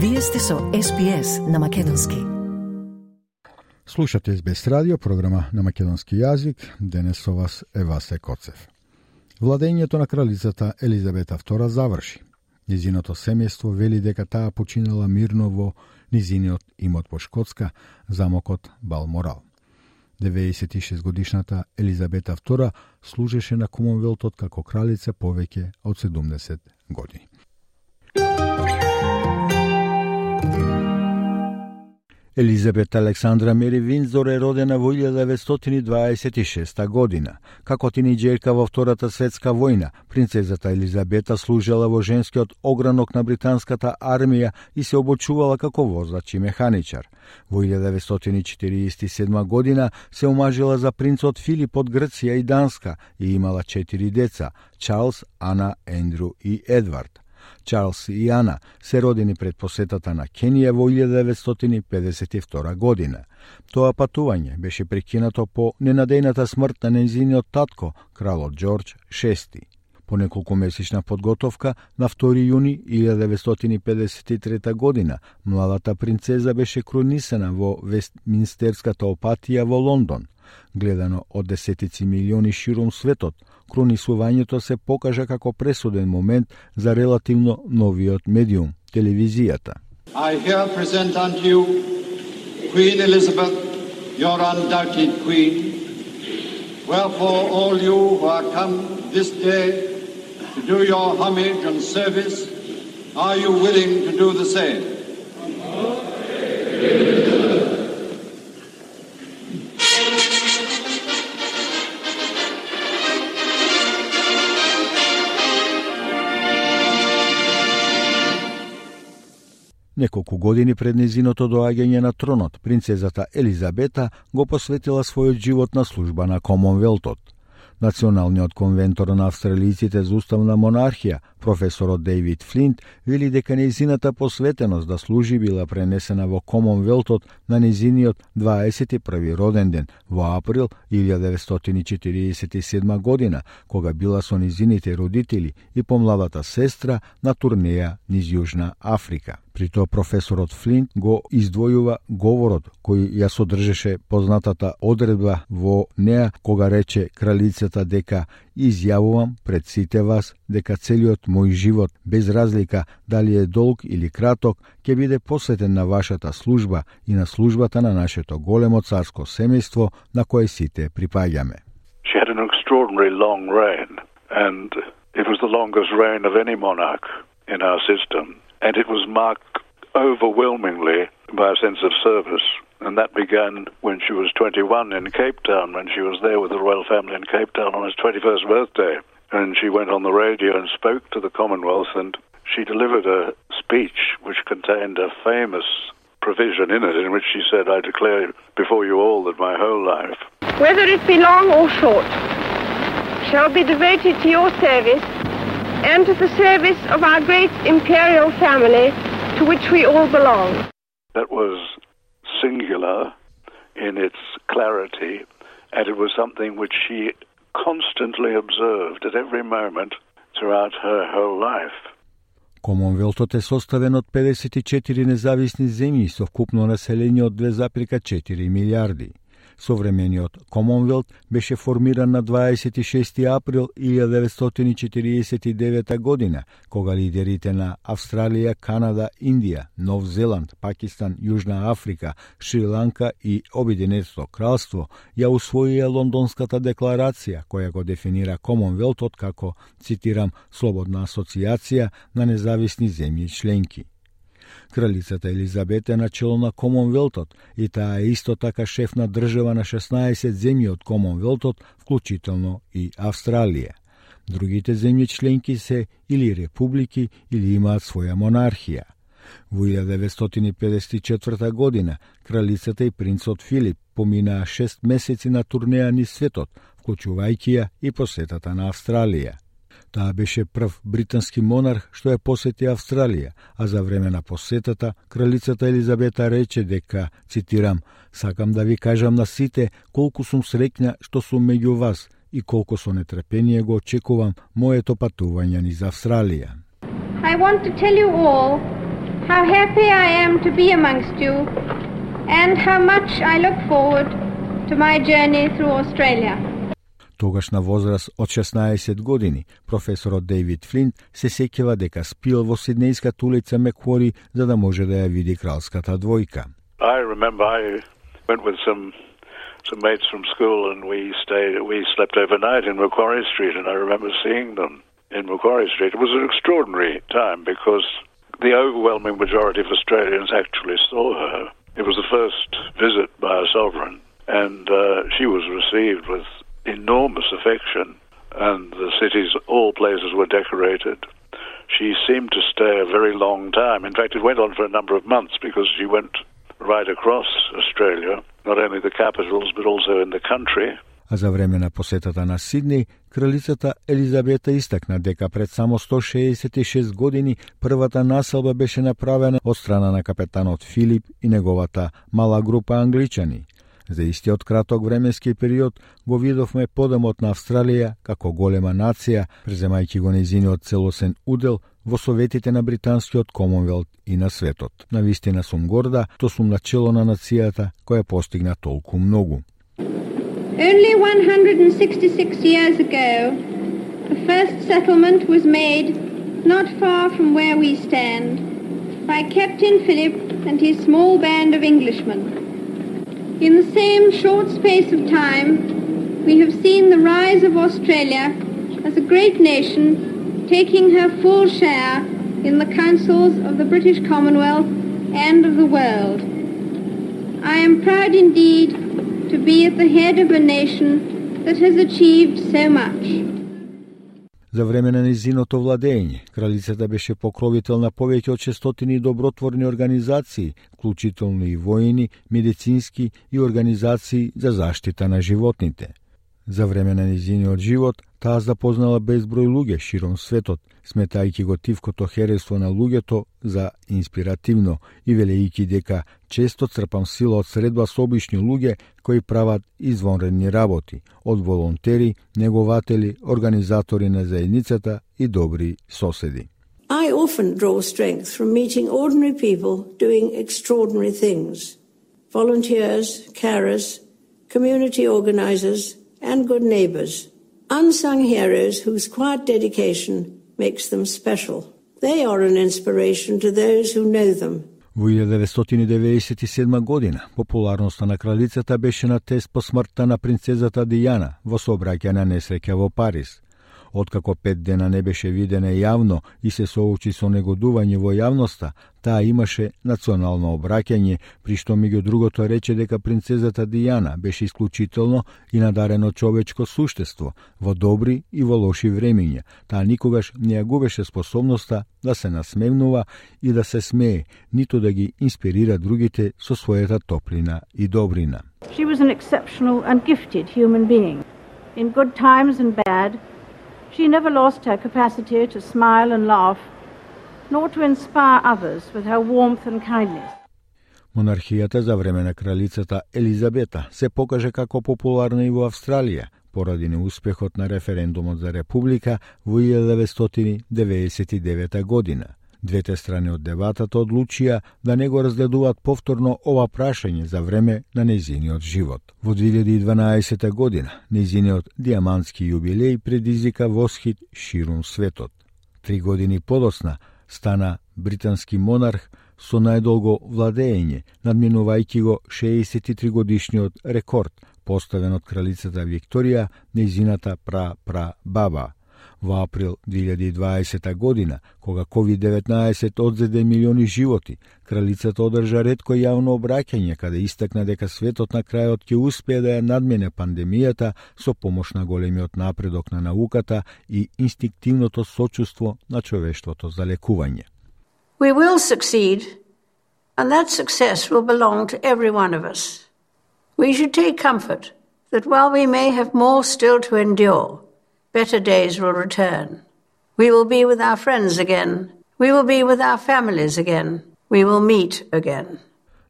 Вие сте со SPS на Македонски. Слушате СБС радио, програма на македонски јазик. Денес со вас е Васе Коцев. Владењето на кралицата Елизабета II заврши. Низиното семејство вели дека таа починала мирно во низиниот имот по Шкотска, замокот Балморал. 96 годишната Елизабета II служеше на Комонвелтот како кралица повеќе од 70 години. Елизабета Александра Мери Винзор е родена во 1926 година. Како тинејџерка во Втората светска војна, принцезата Елизабета служела во женскиот огранок на британската армија и се обучувала како возач и механичар. Во 1947 година се омажила за принцот Филип од Грција и Данска и имала четири деца – Чарлс, Ана, Ендрю и Едвард. Чарлс и Ана се родени пред посетата на Кенија во 1952 година. Тоа патување беше прекинато по ненадејната смрт на незиниот татко, кралот Џорџ VI. По неколку месечна подготовка, на 2 јуни 1953 година, младата принцеза беше кронисана во Вестминстерската опатија во Лондон. Гледано од десетици милиони широм светот, кронисувањето се покажа како пресуден момент за релативно новиот медиум, телевизијата. I here present unto you Queen Elizabeth, your undoubted queen. Wherefore all you who are come this day to do your homage and service, are you willing to do the same? Неколку години пред незиното доаѓање на тронот, принцезата Елизабета го посветила својот живот на служба на Комонвелтот. Националниот конвентор на австралијците за уставна монархија, професорот Дейвид Флинт, вели дека незината посветеност да служи била пренесена во Комонвелтот на незиниот 21 роден ден во април 1947 година, кога била со незините родители и помладата сестра на турнеја низ Јужна Африка. При тоа професорот Флинт го издвојува говорот кој ја содржеше познатата одредба во неа кога рече кралицата дека изјавувам пред сите вас дека целиот мој живот без разлика дали е долг или краток ќе биде посветен на вашата служба и на службата на нашето големо царско семејство на кое сите припаѓаме. She had an extraordinary long reign and it was the longest reign of any monarch in our system and it was marked overwhelmingly by a sense of service. And that began when she was 21 in Cape Town, when she was there with the royal family in Cape Town on his 21st birthday. And she went on the radio and spoke to the Commonwealth, and she delivered a speech which contained a famous provision in it in which she said, I declare before you all that my whole life, whether it be long or short, shall be devoted to your service and to the service of our great imperial family to which we all belong. That was singular in its clarity, and it was something which she constantly observed at every moment throughout her whole life. Комонвелтот е составен од 54 независни земји со вкупно население од 2,4 милиарди. Современиот Комонвелт беше формиран на 26 април 1949 година, кога лидерите на Австралија, Канада, Индија, Нов Зеланд, Пакистан, Јужна Африка, Шри-Ланка и Обединетото кралство ја усвоија Лондонската декларација, која го дефинира Комонвелтот како, цитирам, слободна асоциација на независни земји членки. Кралицата Елизабета е начело на Комонвелтот и таа е исто така шеф на држава на 16 земји од Комонвелтот, вклучително и Австралија. Другите земји членки се или републики или имаат своја монархија. Во 1954 година кралицата и принцот Филип поминаа 6 месеци на турнеја низ светот, вклучувајќи ја и посетата на Австралија. Таа беше прв британски монарх што ја посети Австралија, а за време на посетата кралицата Елизабета рече дека, цитирам, сакам да ви кажам на сите колку сум среќна што сум меѓу вас и колку со нетрпение го очекувам моето патување низ Австралија. I want to tell you all how happy I am to be amongst you and how much I look forward to my journey through Australia. Тогаш на возраст од 16 години, професорот Дейвид Флинт се сеќава дека спил во Сиднејската улица Меквори за да може да ја види кралската двојка. I remember I went with some some mates from school and we stayed we slept overnight in Macquarie Street and I remember seeing them in Macquarie Street. It was an extraordinary time because the overwhelming majority of Australians actually saw her. It was the first visit by a sovereign, and uh, she was received with enormous affection, and the cities, all places were decorated. She seemed to stay a very long time. In fact, it went on for a number of months because she went right across Australia, not only the capitals, but also in the country. а за време на посетата на Сидни, кралицата Елизабета истакна дека пред само 166 години првата населба беше направена од страна на капетанот Филип и неговата мала група англичани. За истиот краток временски период го видовме подемот на Австралија како голема нација, преземајќи го незиниот целосен удел во советите на британскиот Комонвелт и на светот. На вистина сум горда, то сум начело на нацијата која постигна толку многу. Only 166 years ago, the first settlement was made not far from where we stand by Captain Philip and his small band of Englishmen. In the same short space of time, we have seen the rise of Australia as a great nation taking her full share in the councils of the British Commonwealth and of the world. I am proud indeed to be at the head of a nation that has achieved so much. За време на низиното владење, кралицата беше покровител на повеќе од 600 добротворни организации, вклучително и војни, медицински и организации за заштита на животните. За време на низиниот живот, таа запознала безброј луѓе широм светот, сметајќи го тивкото херество на луѓето за инспиративно и велејќи дека често црпам сила од средба со обични луѓе кои прават извонредни работи, од волонтери, негователи, организатори на заедницата и добри соседи. I often draw strength from meeting ordinary people doing extraordinary things. Volunteers, carers, community organizers and good neighbors Unsung heroes whose quiet dedication makes them special. They are an inspiration to those who know them. Во 1997 година, популарноста на кралицата беше на тест по смртта на принцезата Дијана во сообраќајна несреќа во Париз. Откако пет дена не беше видена јавно и се соочи со негодување во јавноста, таа имаше национално обраќање, при што меѓу другото рече дека принцезата Дијана беше исклучително и надарено човечко суштество во добри и во лоши времиња. Таа никогаш не ја губеше способноста да се насмевнува и да се смее, ниту да ги инспирира другите со својата топлина и добрина. She was an exceptional and gifted human being. In good times and bad, She never lost her capacity to smile and laugh, nor to inspire others with her warmth and kindness. Монархијата за време на кралицата Елизабета се покаже како популарна и во Австралија, поради неуспехот на референдумот за република во 1999 година. Двете страни од дебатата одлучија да не го разгледуваат повторно ова прашање за време на незиниот живот. Во 2012 година незиниот диамантски јубилеј предизвика восхит ширум светот. Три години подосна стана британски монарх со најдолго владење, надминувајќи го 63 годишниот рекорд поставен од кралицата Викторија, незината пра-пра баба во април 2020 година, кога COVID-19 одзеде милиони животи, кралицата одржа редко јавно обраќање каде истакна дека светот на крајот ќе успее да ја надмене пандемијата со помош на големиот напредок на науката и инстинктивното сочувство на човештвото за лекување. We will succeed, and that success will belong to every one of us. We should take comfort that while we may have more still to endure, better days will return. We will be with our friends again. We will be with our families again. We will meet again.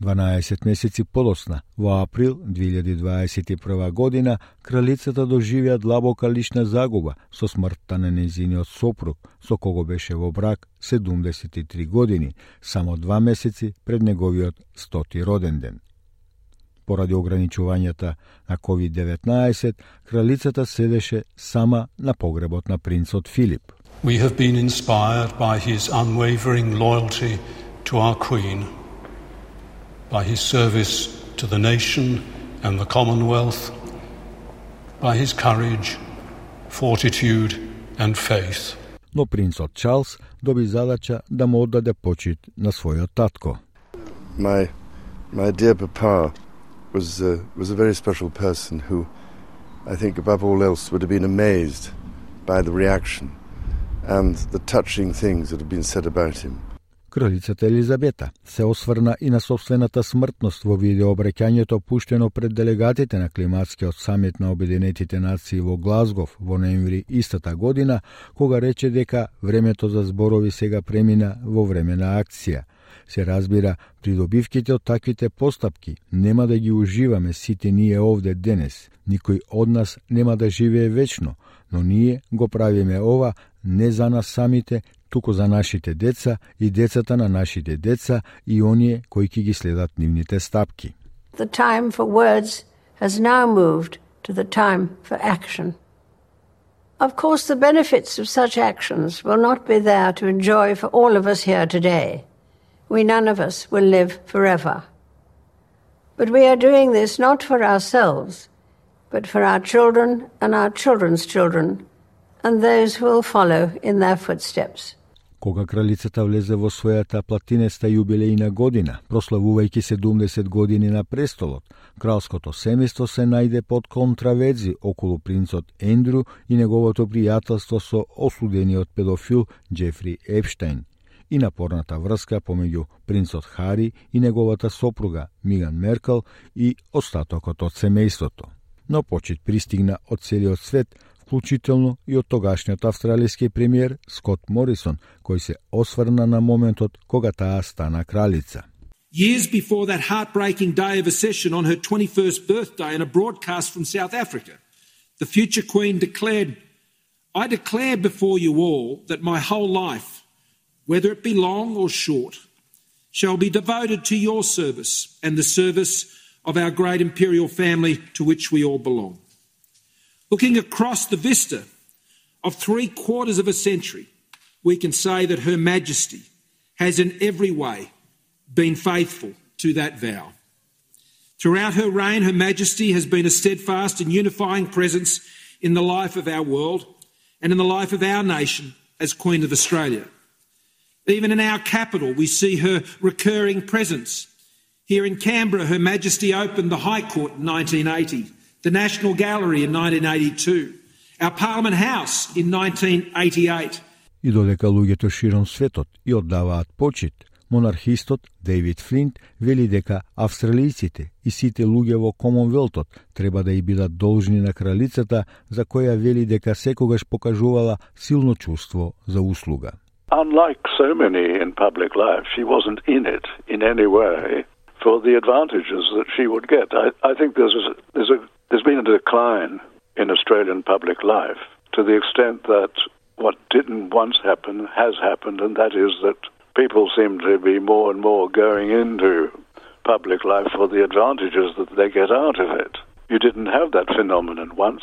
12 месеци подосна, во април 2021 година, кралицата доживеа длабока лична загуба со смртта на незиниот сопруг, со кого беше во брак 73 години, само два месеци пред неговиот стоти роден ден. Поради ограничувањата на COVID-19, кралицата седеше сама на погребот на принцот Филип. We have been inspired by his unwavering loyalty to our Queen, by his service to the nation and the Commonwealth, by his courage, fortitude and faith. Но принцот Чарлс доби задача да му оддаде почит на својот татко. My, my dear papa was, a, was a very special person who, I think, above all else, would have been amazed by the reaction and the touching things that have been said about him. Кралицата Елизабета се осврна и на собствената смртност во видеообраќањето пуштено пред делегатите на климатскиот самит на Обединетите нации во Глазгов во ноември истата година, кога рече дека времето за зборови сега премина во време на акција. Се разбира, придобивките од таквите постапки нема да ги уживаме сите ние овде денес. Никој од нас нема да живее вечно, но ние го правиме ова не за нас самите, туку за нашите деца и децата на нашите деца и оние кои ќе ги следат нивните стапки. The time for words has now moved to the time for action. Of course, the benefits of such actions will not be there to enjoy for all of us here today. We none of us will live forever. But we are doing this not for ourselves, but for our children and our children's children, and those who will follow in their footsteps. Кога кралицата влезе во својата платинеста јубилејна година, прославувајќи 70 години на престолот, кралското семејство се најде под контравези околу принцот Ендрю и неговото пријателство со осудениот педофил Джефри Епштейн и напорната врска помеѓу принцот Хари и неговата сопруга Миган Меркел и остатокот од семејството. Но почет пристигна од целиот свет вклучително и од тогашниот австралиски премиер Скот Морисон, кој се осврна на моментот кога таа стана кралица. Years before that heartbreaking day of accession on her 21st birthday in a broadcast from South Africa, the future Queen declared, I declare before you all that my whole life, whether it be long or short, shall be devoted to your service and the service of our great imperial family to which we all belong. Looking across the vista of three quarters of a century, we can say that Her Majesty has in every way been faithful to that vow. Throughout her reign, Her Majesty has been a steadfast and unifying presence in the life of our world and in the life of our nation as Queen of Australia. Even in our capital, we see her recurring presence. Here in Canberra, Her Majesty opened the High Court in 1980 the National Gallery in 1982, our Parliament House in 1988. И додека луѓето широм светот и оддаваат почит, монархистот Дейвид Флинт вели дека австралијците и сите луѓе во Комонвелтот треба да и бидат должни на кралицата за која вели дека секогаш покажувала силно чувство за услуга. Unlike so many in public life, she wasn't in it in any way for the advantages that she would get. I, I think there's a, there's a There's been a decline in Australian public life to the extent that what didn't once happen has happened, and that is that people seem to be more and more going into public life for the advantages that they get out of it. You didn't have that phenomenon once.